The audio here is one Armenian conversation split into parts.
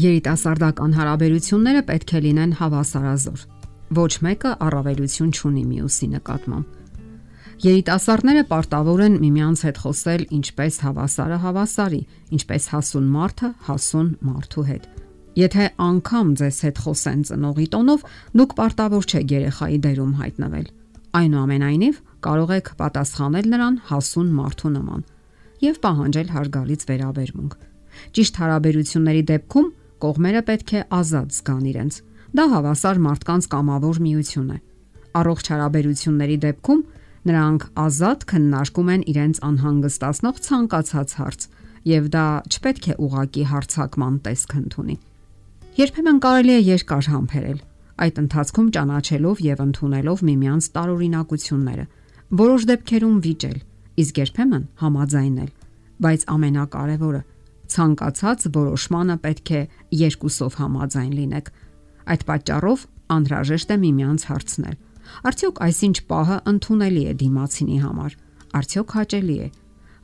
Երիտասարդական հարաբերությունները պետք է լինեն հավասարազոր։ Ոչ մեկը առավելություն չունի մյուսի նկատմամբ։ Երիտասարդները պարտավոր են միմյանց հետ խոսել ինչպես հավասարը հավասարի, ինչպես հասուն մարդը հասուն մարդու հետ։ Եթե անգամ ձեզ հետ խոսեն ծնողի տոնով, դուք պարտավոր չեք երեխայի դերում հայտնվել։ Այնուամենայնիվ, կարող եք պատասխանել նրան հասուն մարդու նման եւ պահանջել հարգալից վերաբերմունք։ Ճիշտ հարաբերությունների դեպքում Կողմերը պետք է ազատ զգան իրենց։ Դա հավասար մարդկանց կամավոր միություն է։ Առողջ հարաբերությունների դեպքում նրանք ազատ քննարկում են իրենց անհանգստացնող ցանկացած հարց, եւ դա չպետք է ուղակի հարցակման տեսք ընդունի։ Երբեմն կարելի է երկար համբերել, այդ ընթացքում ճանաչելով եւ ընդունելով միմյանց տարօրինակությունները, որոշ դեպքերում վիճել, իսկ երբեմն համաձայնել, բայց ամենակարևորը ցանկացած որոշմանը պետք է երկուսով համաձայն լինեք։ Այդ պատճառով անհրաժեշտ է միմյանց հարցնել. Արդյոք այսինչ պահը ընդունելի է դիմացինի համար։ Արդյոք հաճելի է։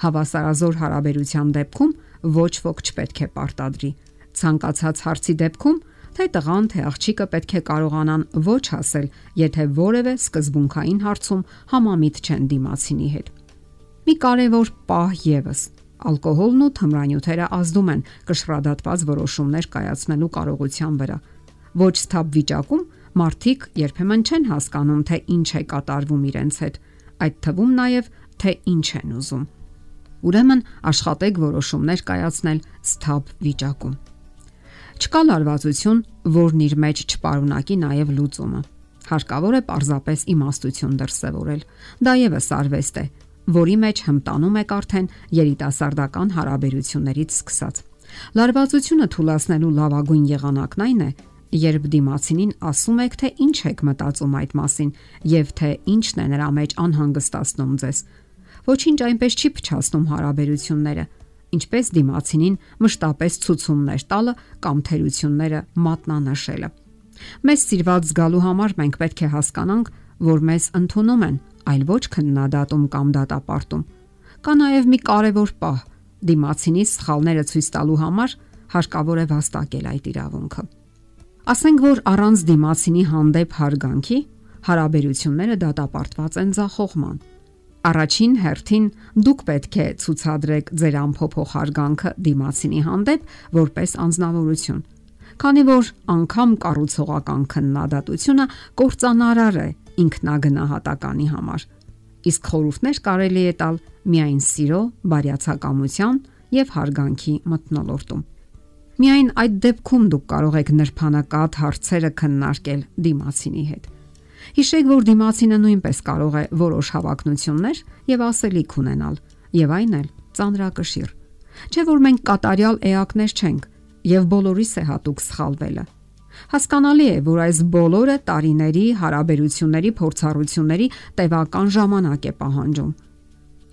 Հավասարազոր հարաբերության դեպքում ոչ ոք չպետք է պարտադրի։ Ցանկացած հարցի դեպքում թե տղան, թե աղջիկը պետք է կարողանան ոչ ասել, եթե որևէ սկզբունքային հարցում համամիտ չեն դիմացինի հետ։ Մի կարևոր պահ եւս Ալկոհոլն ու թմրանյութերը ազդում են կշռադատված որոշումներ կայացնելու կարողության վրա։ Ոչ սթաբ վիճակում մարդիկ երբեմն չեն հասկանում, թե ինչ է կատարվում իրենց հետ, այդ թվում նաև թե ինչ են ուզում։ Ուրեմն աշխատեք որոշումներ կայացնել սթաբ վիճակում։ Չկա լարվածություն, որն իր մեջ չպարունակի նաև լուծումը։ Հարկավոր է պարզապես իմաստություն դրսևորել։ Դա եւս արվեստ է, որի մեջ հմտանում եք արդեն երիտասարդական հարաբերություններից սկսած։ Լարվածությունը թույլատնելու լավագույն եղանակն այն է, երբ դիմացինին ասում եք, թե ինչ եք մտածում այդ մասին եւ թե ինչն է նրա մեջ անհանգստացնում ձեզ։ Ոչինչ այնպես չի փչացնում հարաբերությունները, ինչպես դիմացինին մշտապես ցուցումներ տալը կամ թերությունները մատնանշելը։ Մեզ սիրված զգալու համար մենք պետք է հասկանանք, որ մեզ ընդունում են այլ ոչ քննադատում կամ դատապարտում։ Կա նաև մի կարևոր պահ՝ դիմացինի սխալները ցույց տալու համար հարկավոր է վաստակել այդ իրավունքը։ Ասենք որ առանց դիմացինի հանդեպ հարգանքի հարաբերությունները դատապարտված են ձախողման։ Առաջին հերթին դուք պետք է ցուցադրեք ձեր ամփոփող հարգանքը դիմացինի հանդեպ որպես անznավորություն։ Քանի որ անգամ կառուցողական քննադատությունը կործանարար է ինքնագնահատականի համար։ Իսկ խորհուրդներ կարելի է տալ միայն սիրո, բարյացակամության եւ հարգանքի մթնոլորտում։ Միայն այդ դեպքում դուք կարող եք նրբանակատ հարցերը քննարկել դիմացինի հետ։ Հիշեք, որ դիմացինը նույնպես կարող է որոշ հավակնություններ եւ ասելիք ունենալ, եւ այն էլ ծանրակշիռ։ Չէ որ մենք կատարյալ էակներ չենք եւ բոլորիս է հատուկ սխալվելը։ Հասկանալի է, որ այս բոլորը տարիների հարաբերությունների փորձառությունների տևական ժամանակ է պահանջում։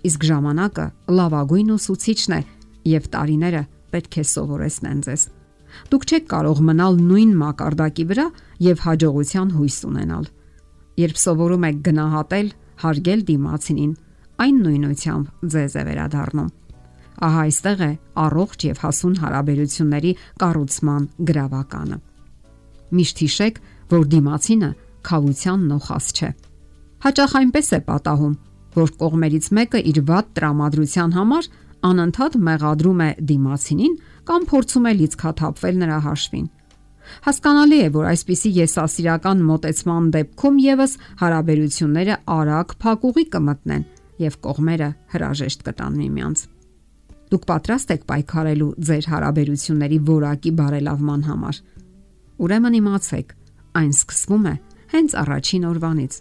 Իսկ ժամանակը լավագույն ուսուցիչն է եւ տարիները պետք է սովորեցնեն ձեզ։ Դուք չեք կարող մնալ նույն մակարդակի վրա եւ հաջողության հույս ունենալ։ Երբ սովորում եք գնահատել, հարգել դիմացինին, այն նույնությամբ ձեզ է վերադառնում։ Ահա այստեղ է առողջ եւ հասուն հարաբերությունների կառուցման գրավականը։ Միշտ հիշեք, որ դիմացինը խավության նոխաս չէ։ Հաճախ այնպես է պատահում, որ կողմերից մեկը իր վատ տրամադրության համար անընդհատ մեղադրում է դիմացինին կամ փորձում է լիցքաթափվել նրա հաշվին։ Հասկանալի է, որ այսպիսի եսասիրական մոտեցման դեպքում եւս հարաբերությունները արագ փակուղի կմտնեն եւ կողմերը հրաժեշտ կտան միմյանց։ Դուք պատրաստ եք պայքարելու ձեր հարաբերությունների որակի բարելավման համար։ Ուրեմն իմացեք, այն սկսվում է հենց առաջին օրվանից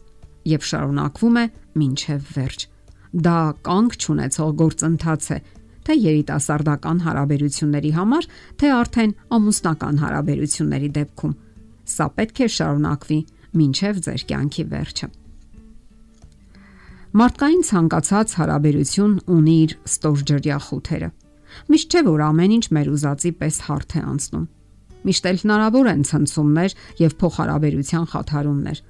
եւ շարունակվում է մինչև վերջ։ Դա կանգ չունեցող գործընթաց է, թե երիտասարդական հարաբերությունների համար, թե արդեն ամուսնական հարաբերությունների դեպքում։ Սա պետք է շարունակվի մինչև ձեր կյանքի վերջը։ Մարդկային ցանկացած հարաբերություն ունի իր ստորջրյա խութերը։ Միշտ չէ որ ամեն ինչ մեր ուզածի պես հարթ է անցնում միշտ էլ հնարավոր են ցնցումներ եւ փոխհարաբերության խաթարումներ,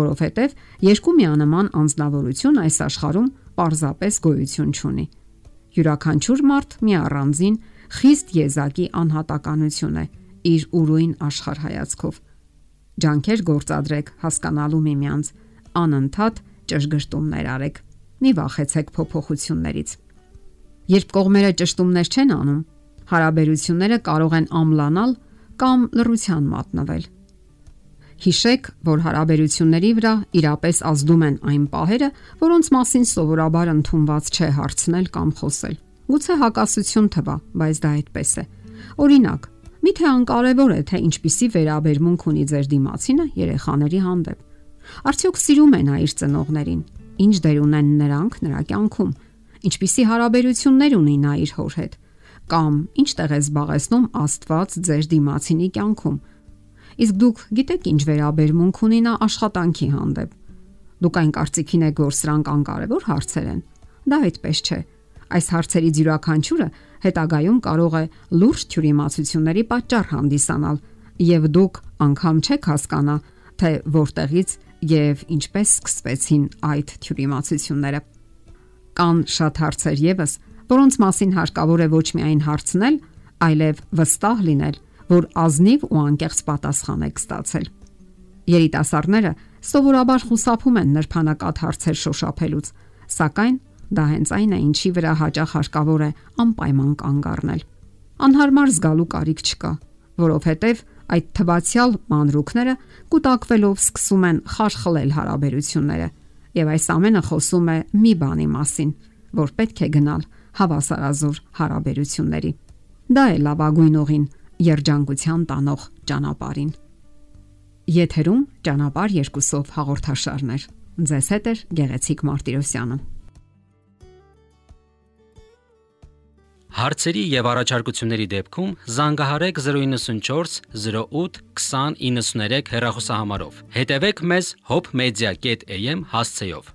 որովհետեւ երկու միանման անznավորություն այս աշխարհում պարզապես գոյություն չունի։ Յուրաքանչյուր մարդ մի առանձին խիստ եզակի անհատականություն է իր ուրույն աշխարհ հայացքով։ Ջանքեր գործադրեք հասկանալու միմյանց, անընդհատ ճշգրտումներ արեք։ Մի վախեցեք փոփոխություններից։ Երբ կողմերը ճշտումներ չեն անում, հարաբերությունները կարող են ամլանալ կամ լռության մատնվել։ Հիշեք, որ հարաբերությունների վրա իրապես ազդում են այն պահերը, որոնց մասին սովորաբար ընդունված չէ հարցնել կամ խոսել։ Գուցե հակասություն թվա, բայց դա այդպես է։ Օրինակ, միթե անկարևոր է, թե ինչպիսի վերաբերմունք ունի ձեր դիմացինը երեխաների հանդեպ։ Արդյոք սիրում է նա իր ծնողներին։ Ինչ դեր ունեն նրանք նրա կյանքում։ Ինչպիսի հարաբերություններ ունի նա իր հոր հետ։ Կամ ինչ տեղ է զբաղեցնում Աստված ձեր դիմացինի կյանքում Իսկ դուք գիտեք ինչ վերաբերմունք ունի նա աշխատանքի հանդեպ։ Դուք այն կարծիքին եք, որ սրանք անկարևոր հարցեր են։ Դա այդպես չէ։ Այս հարցերից յուրաքանչյուրը հետագայում կարող է լուրջ թյուրիմացությունների պատճառ հանդիսանալ, եւ դուք անգամ չեք հասկանա, թե որտեղից եւ ինչպես սկսվեցին այդ թյուրիմացությունները։ Կան շատ հարցեր եւս, որոնց մասին հարկավոր է ոչ միայն հարցնել, այլև վստահ լինել որ ազնիվ ու անկեղծ պատասխան եք ստացել։ Երիտասարդները սովորաբար խուսափում են նրբանակատ հարցեր շոշափելուց, սակայն դա հենց այն է, ինչի վրա հաճախ հարկավոր է անպայման կանգ առնել։ Անհարմար զգալու կարիք չկա, որովհետև այդ թվացial մանրուքները կուտակվելով սկսում են խարխլել հարաբերությունները, եւ այս ամենը խոսում է մի բանի մասին, որ պետք է գնալ հավասարազոր հարաբերությունների։ Դա է լավագույն ուղին, երջանկության տանող ճանապարհին։ Եթերում ճանապարհ երկուսով հաղորդաշարներ։ Ձեզ հետ է Գեղեցիկ Մարտիրոսյանը։ Հարցերի եւ առաջարկությունների դեպքում զանգահարեք 094 08 2093 հեռախոսահամարով։ Հետևեք մեզ hopmedia.am հասցեով։